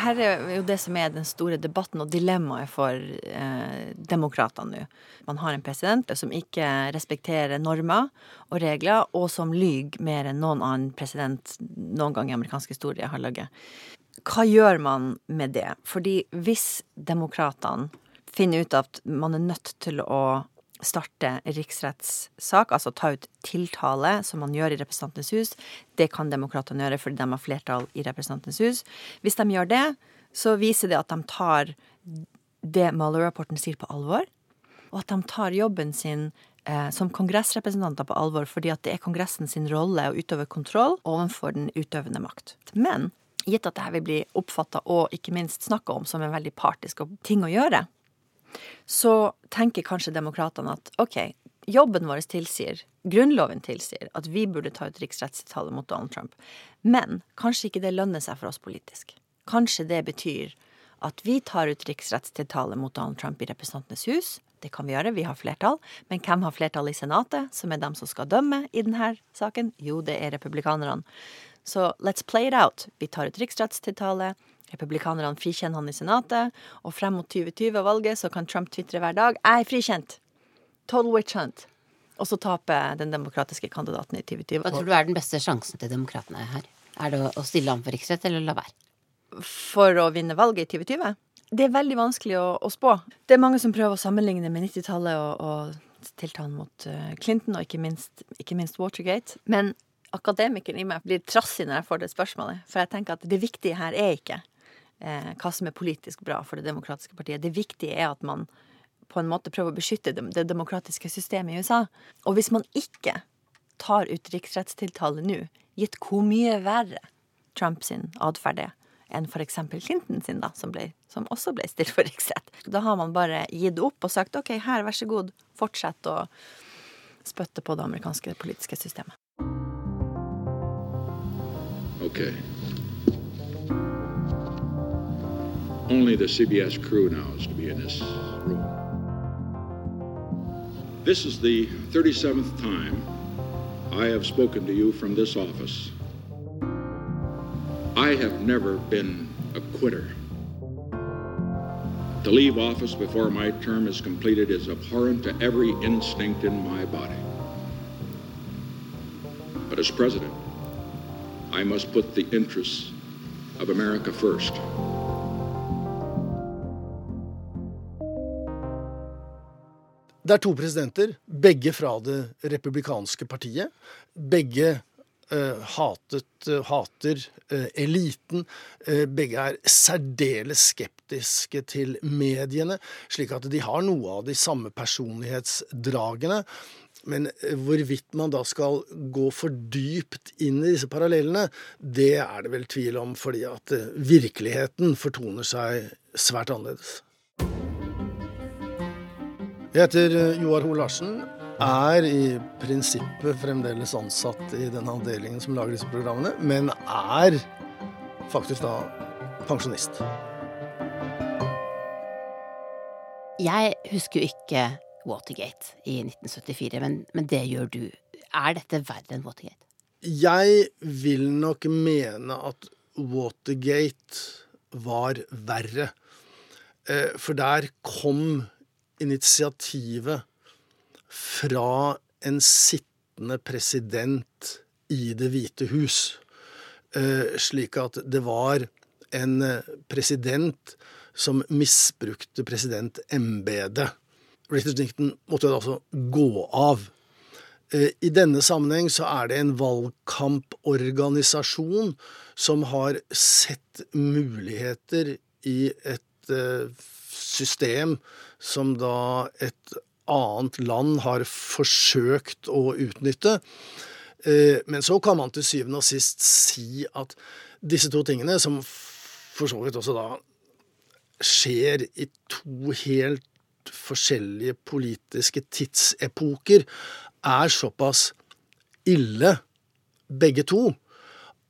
Her er jo det som er den store debatten og dilemmaet for eh, demokratene nå. Man har en president som ikke respekterer normer og regler, og som lyver mer enn noen annen president noen gang i amerikansk historie har laget. Hva gjør man med det? Fordi hvis demokratene finner ut at man er nødt til å starte riksrettssak, altså ta ut tiltale, som man gjør i Representantenes hus. Det kan demokratene gjøre fordi de har flertall i Representantenes hus. Hvis de gjør det, så viser det at de tar det Mueller-rapporten sier på alvor, og at de tar jobben sin eh, som kongressrepresentanter på alvor, fordi at det er Kongressen sin rolle å utøve kontroll overfor den utøvende makt. Men gitt at dette vil bli oppfatta og ikke minst snakka om som en veldig partisk ting å gjøre, så tenker kanskje demokratene at OK, jobben vår tilsier, grunnloven tilsier, at vi burde ta ut riksrettstiltale mot Donald Trump. Men kanskje ikke det lønner seg for oss politisk. Kanskje det betyr at vi tar ut riksrettstiltale mot Donald Trump i Representantenes hus. Det kan vi gjøre, vi har flertall. Men hvem har flertall i Senatet, som er dem som skal dømme i denne saken? Jo, det er republikanerne. Så let's play it out. Vi tar ut riksrettstiltale. Republikanerne frikjenner han i Senatet, og frem mot 2020-valget så kan Trump tvitre hver dag 'Jeg er frikjent'. Total witch hunt. Og så taper den demokratiske kandidaten i 2020. Hva tror du er den beste sjansen til demokratene her? Er det å- stille ham for riksrett, eller la være? For å vinne valget i 2020? Det er veldig vanskelig å, å spå. Det er mange som prøver å sammenligne med 90-tallet og, og tiltalen mot eh, Clinton, og ikke minst, ikke minst Watergate. Men akademikeren i meg blir trassig når jeg får det spørsmålet. For jeg tenker at det viktige her er ikke eh, hva som er politisk bra for det demokratiske partiet. Det viktige er at man på en måte prøver å beskytte det, det demokratiske systemet i USA. Og hvis man ikke tar ut riksrettstiltale nå, gitt hvor mye verre Trump sin atferd er enn f.eks. Clinton sin, da, som, ble, som også ble stilt for riksrett. Da har man bare gitt opp og sagt OK, her, vær så god, fortsett å spytte på det amerikanske politiske systemet. Okay. Only the CBS crew now is to be in this room. This is the 37th time I have spoken to you from this office. I have never been a quitter. To leave office before my term is completed is abhorrent to every instinct in my body. But as president, I must put the interests of America first. Det er to presidenter, begge fra det republikanske partiet. Begge eh, hatet, eh, hater eh, eliten. Begge er særdeles skeptiske til mediene, slik at de har noe av de samme personlighetsdragene. Men eh, hvorvidt man da skal gå for dypt inn i disse parallellene, det er det vel tvil om, fordi at eh, virkeligheten fortoner seg svært annerledes. Jeg heter eh, Joar Hoel Larsen. Er i prinsippet fremdeles ansatt i den avdelingen som lager disse programmene, men er faktisk da pensjonist. Jeg husker jo ikke Watergate i 1974, men, men det gjør du. Er dette verre enn Watergate? Jeg vil nok mene at Watergate var verre. Eh, For der kom initiativet fra en sittende president i Det hvite hus. Eh, Slik at det var en president som misbrukte presidentembetet. Richard Nixon måtte da altså gå av. Eh, I denne sammenheng så er det en valgkamporganisasjon som har sett muligheter i et eh, system som da et annet land har forsøkt å utnytte. Eh, men så kan man til syvende og sist si at disse to tingene, som for så vidt også da skjer i to helt forskjellige politiske tidsepoker, er såpass ille, begge to,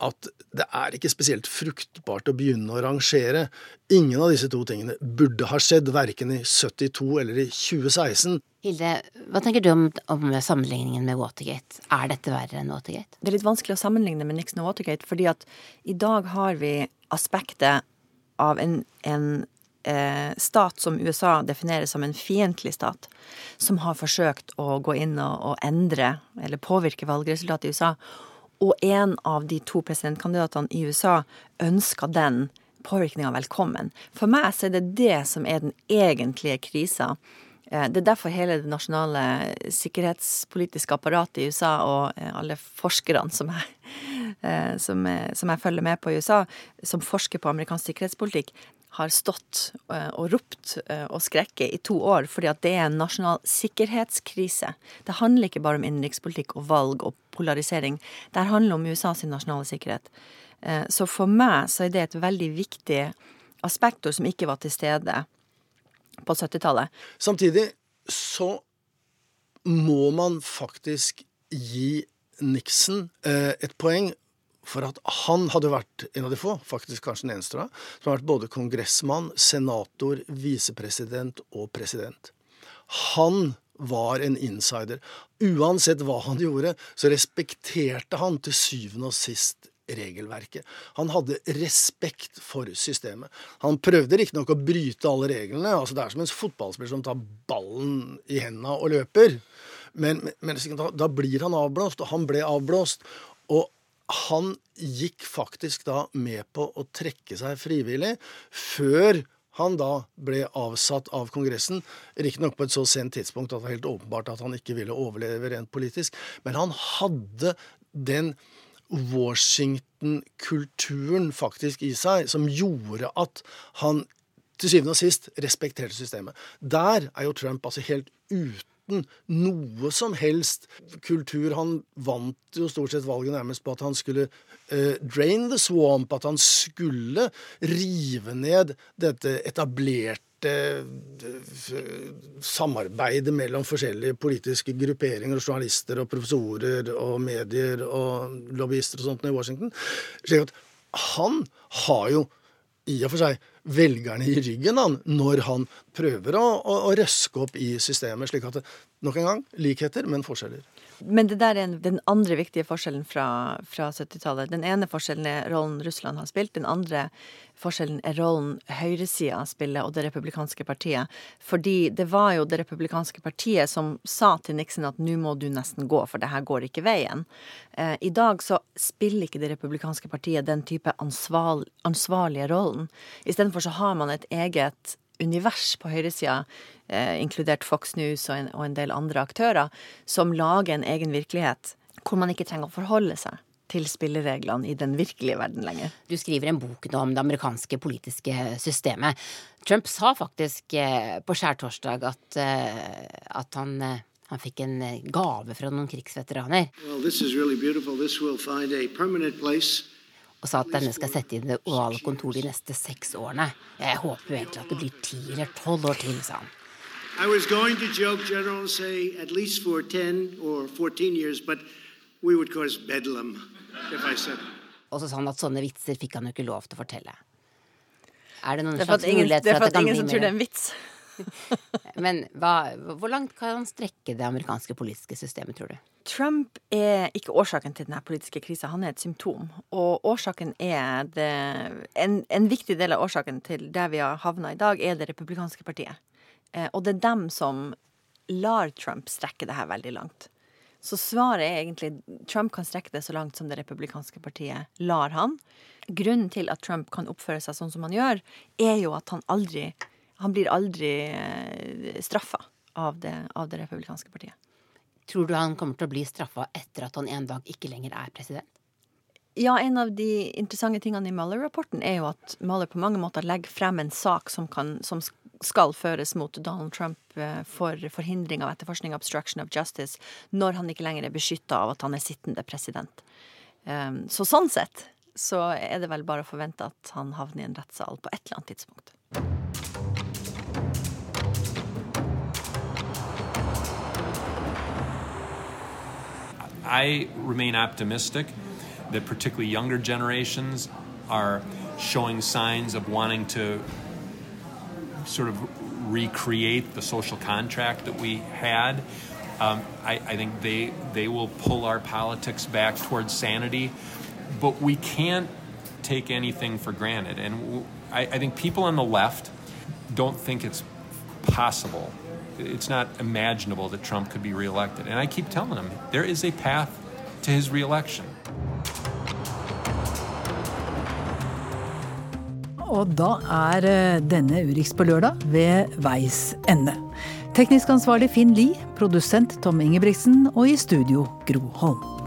at det er ikke spesielt fruktbart å begynne å rangere. Ingen av disse to tingene burde ha skjedd, verken i 72 eller i 2016. Hilde, hva tenker du om, om, sammenligningen med Watergate? Er dette verre enn Watergate? Det er litt vanskelig å sammenligne med Nixon og Watergate, fordi at i dag har vi aspektet av en, en stat som USA definerer som en fiendtlig stat, som har forsøkt å gå inn og, og endre eller påvirke valgresultatet i USA og en av de to presidentkandidatene i USA ønsker den påvirkninga velkommen. For meg så er det det som er den egentlige krisa. Eh, det er derfor hele det nasjonale sikkerhetspolitiske apparatet i USA og eh, alle forskerne som jeg, som, jeg, som jeg følger med på i USA, som forsker på amerikansk sikkerhetspolitikk, har stått eh, og ropt eh, og skrekket i to år fordi at det er en nasjonal sikkerhetskrise. Det handler ikke bare om innenrikspolitikk og valg og polarisering. Det handler om USAs nasjonale sikkerhet. Eh, så for meg så er det et veldig viktig aspektor som ikke var til stede på 70-tallet. Samtidig så må man faktisk gi Nixon et poeng for at han hadde vært en av de få, faktisk kanskje den eneste, som har vært både kongressmann, senator, visepresident og president. Han var en insider. Uansett hva han gjorde, så respekterte han til syvende og sist regelverket. Han hadde respekt for systemet. Han prøvde riktignok å bryte alle reglene. altså Det er som en fotballspiller som tar ballen i hendene og løper. Men, men da, da, blir han avblåst, og han ble avblåst. Og han gikk faktisk da med på å trekke seg frivillig før han da ble avsatt av Kongressen. Riktignok på et så sent tidspunkt at det var helt åpenbart at han ikke ville overleve rent politisk. Men han hadde den Washington-kulturen faktisk i seg som gjorde at han til syvende og sist respekterte systemet. Der er jo Trump altså helt ute uten noe som helst kultur. Han vant jo stort sett valget nærmest på at han skulle uh, drain the swamp, at han skulle rive ned dette etablerte samarbeidet mellom forskjellige politiske grupperinger, og journalister og professorer og medier og lobbyister og sånt i Washington. han har jo i og for seg velgerne i ryggen han, når han prøver å, å, å røske opp i systemet. Slik at nok en gang likheter, men forskjeller. Men det der er den andre viktige forskjellen fra, fra 70-tallet. Den ene forskjellen er rollen Russland har spilt. Den andre forskjellen er rollen høyresida spiller, og det republikanske partiet. Fordi det var jo det republikanske partiet som sa til Nixon at nå må du nesten gå, for det her går ikke veien. Eh, I dag så spiller ikke det republikanske partiet den type ansvar, ansvarlige rollen. Istedenfor så har man et eget univers på høyresida, eh, inkludert Fox News og en, og en del andre aktører, som lager en egen virkelighet hvor man ikke trenger å forholde seg til spillereglene i den virkelige verden lenger. Du skriver en bok om det amerikanske politiske systemet. Trump sa faktisk eh, på skjærtorsdag at, eh, at han, eh, han fikk en gave fra noen krigsveteraner. Well, og sa at denne skal sette inn det ovale kontoret de neste seks årene. Jeg håper jo egentlig at det blir ti eller tolv år til, sa han. I was going to joke, General, and say at least for 10 or 14 years, but we would cause bedlam if I said Og så sa han at sånne vitser fikk han jo ikke lov til å fortelle. Er det noen det slags ingen, mulighet for at det, kan bli mer Det er for at ingen som tror det er en vits. Men hva, hvor langt kan han strekke det amerikanske politiske systemet, tror du? Trump er ikke årsaken til denne politiske krisa, han er et symptom. Og årsaken er det, en, en, viktig del av årsaken til der vi har havna i dag, er det republikanske partiet. Eh, og det er dem som lar Trump strekke det her veldig langt. Så svaret er egentlig Trump kan strekke det så langt som det republikanske partiet lar han. Grunnen til at Trump kan oppføre seg sånn som han gjør, er jo at han aldri Han blir aldri eh, straffa av det, av det republikanske partiet. Tror du han kommer til å bli straffa etter at han en dag ikke lenger er president? Ja, en av de interessante tingene i Mueller-rapporten er jo at Mueller på mange måter legger frem en sak som, kan, som skal føres mot Donald Trump eh, for forhindring av etterforskning, obstruction of justice, når han ikke lenger er beskytta av at han er sittende president. Ehm, så sånn sett så er det vel bare å forvente at han havner i en rettssal på et eller annet tidspunkt. I remain optimistic that particularly younger generations are showing signs of wanting to sort of recreate the social contract that we had. Um, I, I, think they they will pull our politics back towards sanity, but we can't take anything for granted. And I, I think people on the left don't think it's possible. It's not imaginable that Trump could be reelected. And I keep telling him there is a path to his reelection. Og da er eh, denne Urix på lørdag ved veis ende. Teknisk ansvarlig Finn Lie, produsent Tom Ingebrigtsen og i studio Gro Holm.